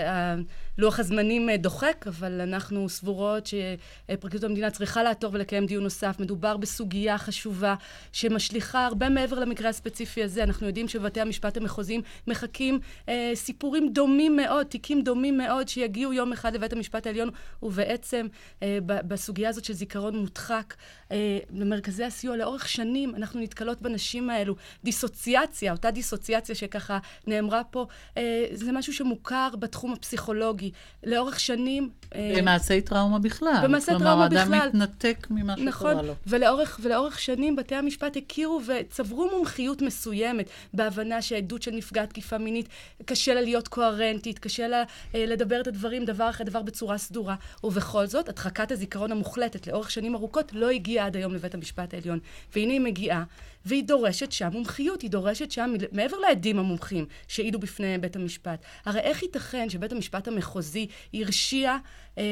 לוח הזמנים אה, דוחק, אבל אנחנו סבורות שפרקליטות המדינה צריכה לעתור ולקיים דיון נוסף. מדובר בסוגיה חשובה שמשליכה הרבה מעבר למקרה הספציפי הזה. אנחנו יודעים שבתי המשפט המחוזיים מחכים אה, סיפורים דומים מאוד, תיקים דומים מאוד, שיגיעו יום אחד לבית המשפט העליון, ובעצם... בעצם אה, בסוגיה הזאת של זיכרון מודחק, אה, למרכזי הסיוע לאורך שנים אנחנו נתקלות בנשים האלו. דיסוציאציה, אותה דיסוציאציה שככה נאמרה פה, אה, זה משהו שמוכר בתחום הפסיכולוגי. לאורך שנים... אה, במעשי טראומה בכלל. במעשי טראומה בכלל. כלומר, אדם מתנתק ממה נכון, שקרה לו. נכון, ולאורך, ולאורך שנים בתי המשפט הכירו וצברו מומחיות מסוימת בהבנה שהעדות של נפגעת תקיפה מינית, קשה לה להיות קוהרנטית, קשה לה אה, לדבר את הדברים דבר אחרי דבר בצורה סדורה. ובכל זאת, הדחקת הזיכרון המוחלטת לאורך שנים ארוכות לא הגיעה עד היום לבית המשפט העליון. והנה היא מגיעה, והיא דורשת שם מומחיות, היא דורשת שם, מעבר לעדים המומחים שהעידו בפני בית המשפט. הרי איך ייתכן שבית המשפט המחוזי הרשיע אה,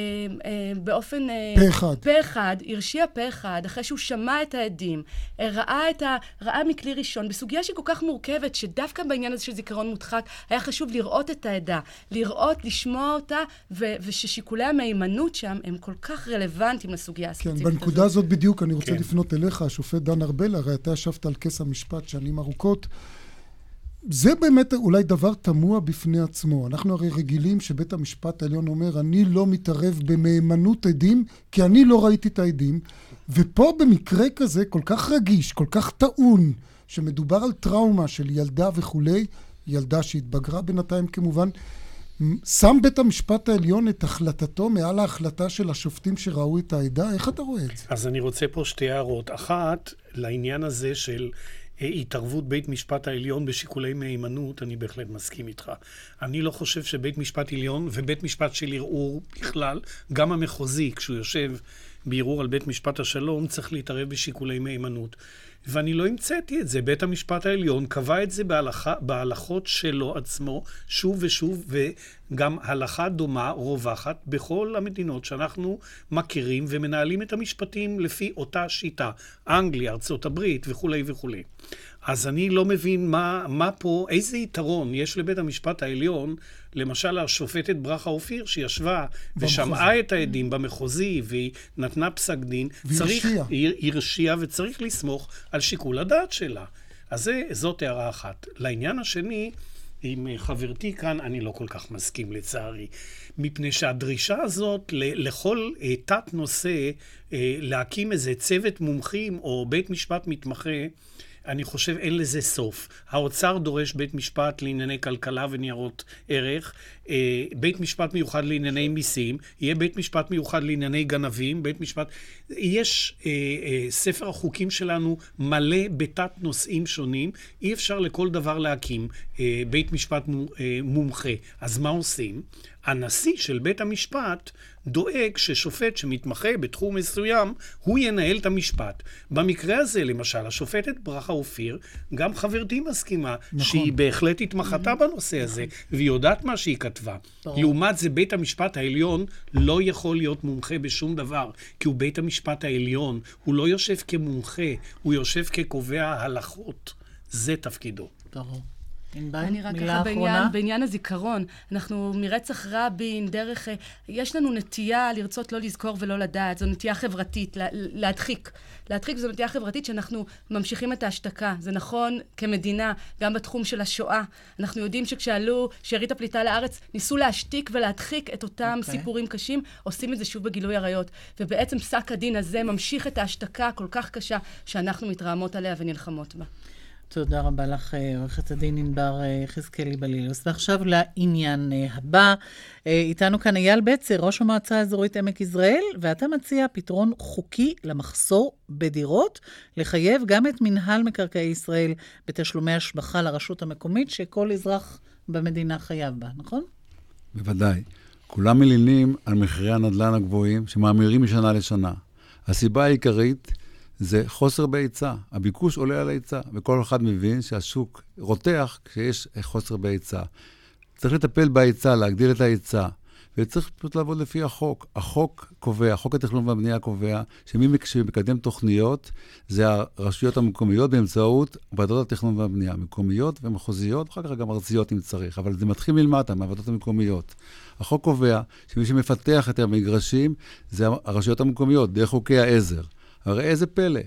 אה, באופן... אה, פה אחד. פה אחד, הרשיע פה אחד, אחרי שהוא שמע את העדים, אה, ראה, את ה, ראה מכלי ראשון, בסוגיה שהיא כל כך מורכבת, שדווקא בעניין הזה של זיכרון מודחק, היה חשוב לראות את העדה, לראות, לשמוע אותה, ו, וששיקולי המהימנות שם הם כל כך רלוונטיים לסוגיה הספציפית כן, בנקודה הזאת. הזאת בדיוק אני רוצה כן. לפנות אליך, השופט דן ארבל, הרי אתה ישבת על כס המשפט שנים ארוכות. זה באמת אולי דבר תמוה בפני עצמו. אנחנו הרי רגילים שבית המשפט העליון אומר, אני לא מתערב במהימנות עדים, כי אני לא ראיתי את העדים. ופה במקרה כזה, כל כך רגיש, כל כך טעון, שמדובר על טראומה של ילדה וכולי, ילדה שהתבגרה בינתיים כמובן, שם בית המשפט העליון את החלטתו מעל ההחלטה של השופטים שראו את העדה? איך אתה רואה את זה? אז אני רוצה פה שתי הערות. אחת, לעניין הזה של התערבות בית משפט העליון בשיקולי מהימנות, אני בהחלט מסכים איתך. אני לא חושב שבית משפט עליון ובית משפט של ערעור בכלל, גם המחוזי, כשהוא יושב בערעור על בית משפט השלום, צריך להתערב בשיקולי מהימנות. ואני לא המצאתי את זה. בית המשפט העליון קבע את זה בהלכה, בהלכות שלו עצמו, שוב ושוב, וגם הלכה דומה רווחת בכל המדינות שאנחנו מכירים ומנהלים את המשפטים לפי אותה שיטה. אנגליה, ארצות הברית וכולי וכולי. אז אני לא מבין מה, מה פה, איזה יתרון יש לבית המשפט העליון, למשל השופטת ברכה אופיר, שישבה ושמעה את העדים במחוזי, והיא נתנה פסק דין, והרשיעה. היא הרשיעה וצריך לסמוך על שיקול הדעת שלה. אז זה, זאת הערה אחת. לעניין השני, עם חברתי כאן, אני לא כל כך מסכים לצערי. מפני שהדרישה הזאת לכל אה, תת-נושא, אה, להקים איזה צוות מומחים או בית משפט מתמחה, אני חושב אין לזה סוף. האוצר דורש בית משפט לענייני כלכלה וניירות ערך, אה, בית משפט מיוחד לענייני מיסים, יהיה בית משפט מיוחד לענייני גנבים, בית משפט... יש, אה, אה, ספר החוקים שלנו מלא בתת נושאים שונים, אי אפשר לכל דבר להקים בית משפט מומחה. אז מה עושים? הנשיא של בית המשפט דואג ששופט שמתמחה בתחום מסוים, הוא ינהל את המשפט. במקרה הזה, למשל, השופטת ברכה אופיר, גם חברתי מסכימה, נכון. שהיא בהחלט התמחתה נכון. בנושא הזה, והיא יודעת מה שהיא כתבה. ברור. לעומת זה, בית המשפט העליון לא יכול להיות מומחה בשום דבר, כי הוא בית המשפט העליון. הוא לא יושב כמומחה, הוא יושב כקובע הלכות. זה תפקידו. ברור. אני רק ככה בעניין, בעניין הזיכרון, אנחנו מרצח רבין, דרך... אה, יש לנו נטייה לרצות לא לזכור ולא לדעת, זו נטייה חברתית, לה, להדחיק. להדחיק זו נטייה חברתית שאנחנו ממשיכים את ההשתקה. זה נכון כמדינה, גם בתחום של השואה. אנחנו יודעים שכשעלו שארית הפליטה לארץ, ניסו להשתיק ולהדחיק את אותם okay. אוקיי. סיפורים קשים, עושים את זה שוב בגילוי עריות. ובעצם פסק הדין הזה ממשיך את ההשתקה הכל כך קשה שאנחנו מתרעמות עליה ונלחמות בה. תודה רבה לך, אה, עורכת הדין ענבר אה, יחזקאלי בלילוס. ועכשיו לעניין אה, הבא. איתנו כאן אייל בצר, ראש המועצה האזורית עמק יזרעאל, ואתה מציע פתרון חוקי למחסור בדירות, לחייב גם את מינהל מקרקעי ישראל בתשלומי השבחה לרשות המקומית, שכל אזרח במדינה חייב בה, נכון? בוודאי. כולם מלינים על מחירי הנדל"ן הגבוהים שמאמירים משנה לשנה. הסיבה העיקרית זה חוסר בהיצע. הביקוש עולה על ההיצע, וכל אחד מבין שהשוק רותח כשיש חוסר בהיצע. צריך לטפל בהיצע, להגדיל את ההיצע, וצריך פשוט לעבוד לפי החוק. החוק קובע, חוק התכנון והבנייה קובע, שמי שמקדם תוכניות זה הרשויות המקומיות באמצעות ועדות התכנון והבנייה, מקומיות ומחוזיות, אחר כך גם ארציות אם צריך, אבל זה מתחיל מלמטה, מהוועדות המקומיות. החוק קובע שמי שמפתח את המגרשים זה הרשויות המקומיות, דרך חוקי העזר. הרי איזה פלא.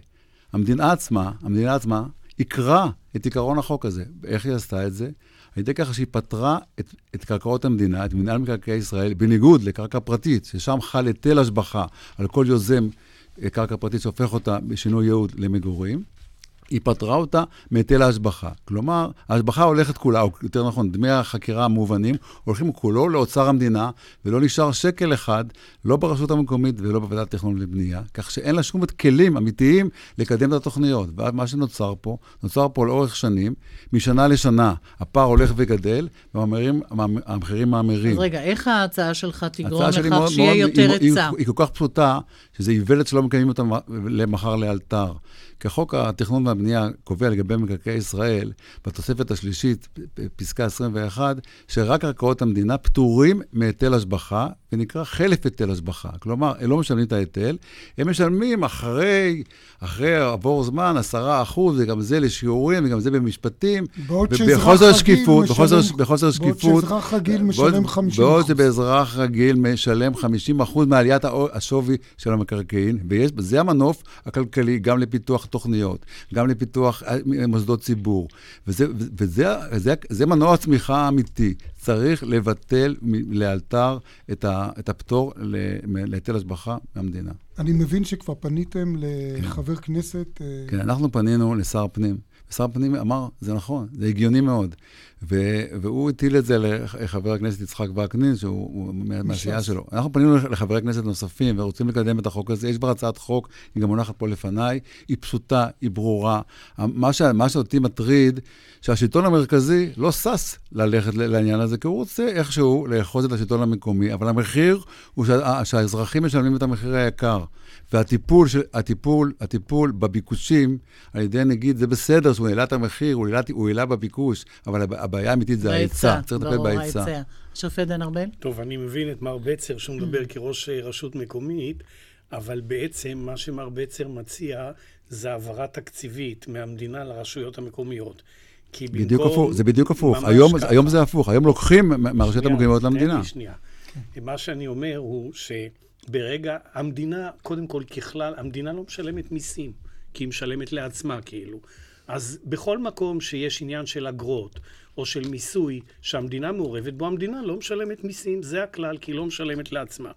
המדינה עצמה, המדינה עצמה, עיקרה את עיקרון החוק הזה. איך היא עשתה את זה? ידי כך שהיא פטרה את, את קרקעות המדינה, את מנהל מקרקעי ישראל, בניגוד לקרקע פרטית, ששם חל היטל השבחה על כל יוזם אה, קרקע פרטית שהופך אותה בשינוי ייעוד למגורים. היא פטרה אותה מהיטל ההשבחה. כלומר, ההשבחה הולכת כולה, או יותר נכון, דמי החקירה המובנים, הולכים כולו לאוצר המדינה, ולא נשאר שקל אחד, לא ברשות המקומית ולא בוועדת תכנון ובנייה, כך שאין לה שום כלים אמיתיים לקדם את התוכניות. ומה שנוצר פה, נוצר פה לאורך שנים, משנה לשנה, הפער הולך וגדל, והמחירים מאמירים. אז רגע, איך ההצעה שלך תגרום לכך שיהיה יותר היצע? היא, היא כל כך פשוטה, שזה איוולת שלא מקיימים אותה למחר לאלתר. כי חוק התכנון והבנייה קובע לגבי מקרקעי ישראל, בתוספת השלישית, פסקה 21, שרק קרקעות המדינה פטורים מהיטל השבחה, ונקרא חלף היטל השבחה. כלומר, הם לא משלמים את ההיטל, הם משלמים אחרי, אחרי עבור זמן, 10 אחוז, וגם זה לשיעורים, וגם זה במשפטים. בעוד שאזרח רגיל משלם... בחוסר, בחוסר שקיפות. בעוד שאזרח רגיל משלם 50 בעוד שבאזרח רגיל משלם 50 אחוז מעליית השווי של המקרקעין, וזה המנוף הכלכלי גם לפיתוח תוכניות, גם לפיתוח אה, מוסדות ציבור. וזה, וזה וזה, זה מנוע צמיחה האמיתי. צריך לבטל לאלתר את, ה, את הפטור להיטל השבחה מהמדינה. אני מבין שכבר פניתם לחבר כנסת... אה, כן, אנחנו פנינו לשר הפנים. שר הפנים אמר, זה נכון, זה הגיוני מאוד. ו- והוא הטיל את זה לחבר הכנסת יצחק וקנין, שהוא מהסיעה שלו. אנחנו פנינו לחברי כנסת נוספים ורוצים לקדם את החוק הזה. יש כבר הצעת חוק, היא גם מונחת פה לפניי, היא פשוטה, היא ברורה. מה, ש- מה שאותי מטריד, שהשלטון המרכזי לא שש ללכת לעניין הזה, כי הוא רוצה איכשהו לאחוז את השלטון המקומי, אבל המחיר הוא שה- שהאזרחים משלמים את המחיר היקר. והטיפול, הטיפול, הטיפול בביקושים על ידי נגיד, זה בסדר שהוא העלה את המחיר, הוא העלה, הוא בביקוש, אבל הבעיה האמיתית זה ההיצע, צריך לטפל בהיצע. שופט דן ארבל? טוב, אני מבין את מר בצר, שהוא מדבר כראש אה, רשות מקומית, אבל בעצם מה שמר בצר מציע זה העברה תקציבית מהמדינה לרשויות המקומיות. כי במקום... בדיוק הפוך, זה בדיוק הפוך. היום, היום זה הפוך, היום לוקחים מהרשויות המקומיות למדינה. תן לי שנייה. מה שאני אומר הוא ש... ברגע, המדינה, קודם כל ככלל, המדינה לא משלמת מיסים, כי היא משלמת לעצמה כאילו. אז בכל מקום שיש עניין של אגרות או של מיסוי שהמדינה מעורבת בו, המדינה לא משלמת מיסים, זה הכלל, כי היא לא משלמת לעצמה.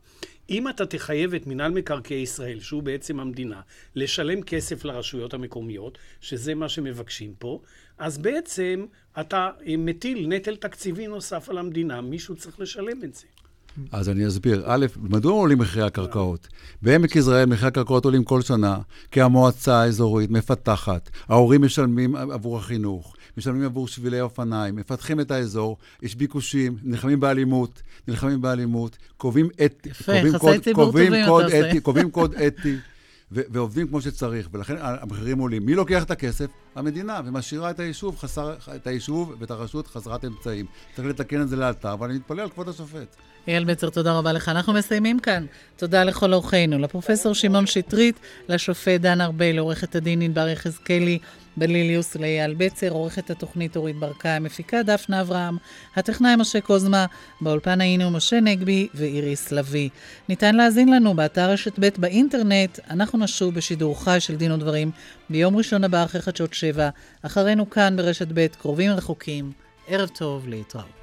אם אתה תחייב את מינהל מקרקעי ישראל, שהוא בעצם המדינה, לשלם כסף לרשויות המקומיות, שזה מה שמבקשים פה, אז בעצם אתה מטיל נטל תקציבי נוסף על המדינה, מישהו צריך לשלם את זה. אז אני אסביר. א', מדוע עולים מחירי הקרקעות? בעמק יזרעאל מחירי הקרקעות עולים כל שנה, כי המועצה האזורית מפתחת, ההורים משלמים עבור החינוך, משלמים עבור שבילי אופניים, מפתחים את האזור, יש ביקושים, נלחמים באלימות, נלחמים באלימות, קובעים אתי, יפה, קובעים קוד, קובעים קוד אתי, קובעים קוד אתי. ו- ועובדים כמו שצריך, ולכן המחירים עולים. מי לוקח את הכסף? המדינה, ומשאירה את היישוב, חסר, את היישוב ואת הרשות חסרת אמצעים. צריך לתקן את זה לאלתר, אבל אני מתפלא על כבוד השופט. אייל בצר, תודה רבה לך. אנחנו מסיימים כאן. תודה לכל אורחינו, לפרופסור שמעון שטרית, לשופט דן ארבל, לעורכת הדין ענבר יחזקאלי, בליליוס לאייל בצר, עורכת התוכנית אורית ברקאי, המפיקה דפנה אברהם, הטכנאי משה קוזמה, באולפן היינו משה נגבי ואיריס לביא. ניתן להאזין לנו באתר רשת ב' באינטרנט, אנחנו נשוב בשידור חי של דין ודברים ביום ראשון הבא אחרי חדשות שבע, אחרינו כאן ברשת ב', קרובים רחוקים. ערב טוב, להתראות.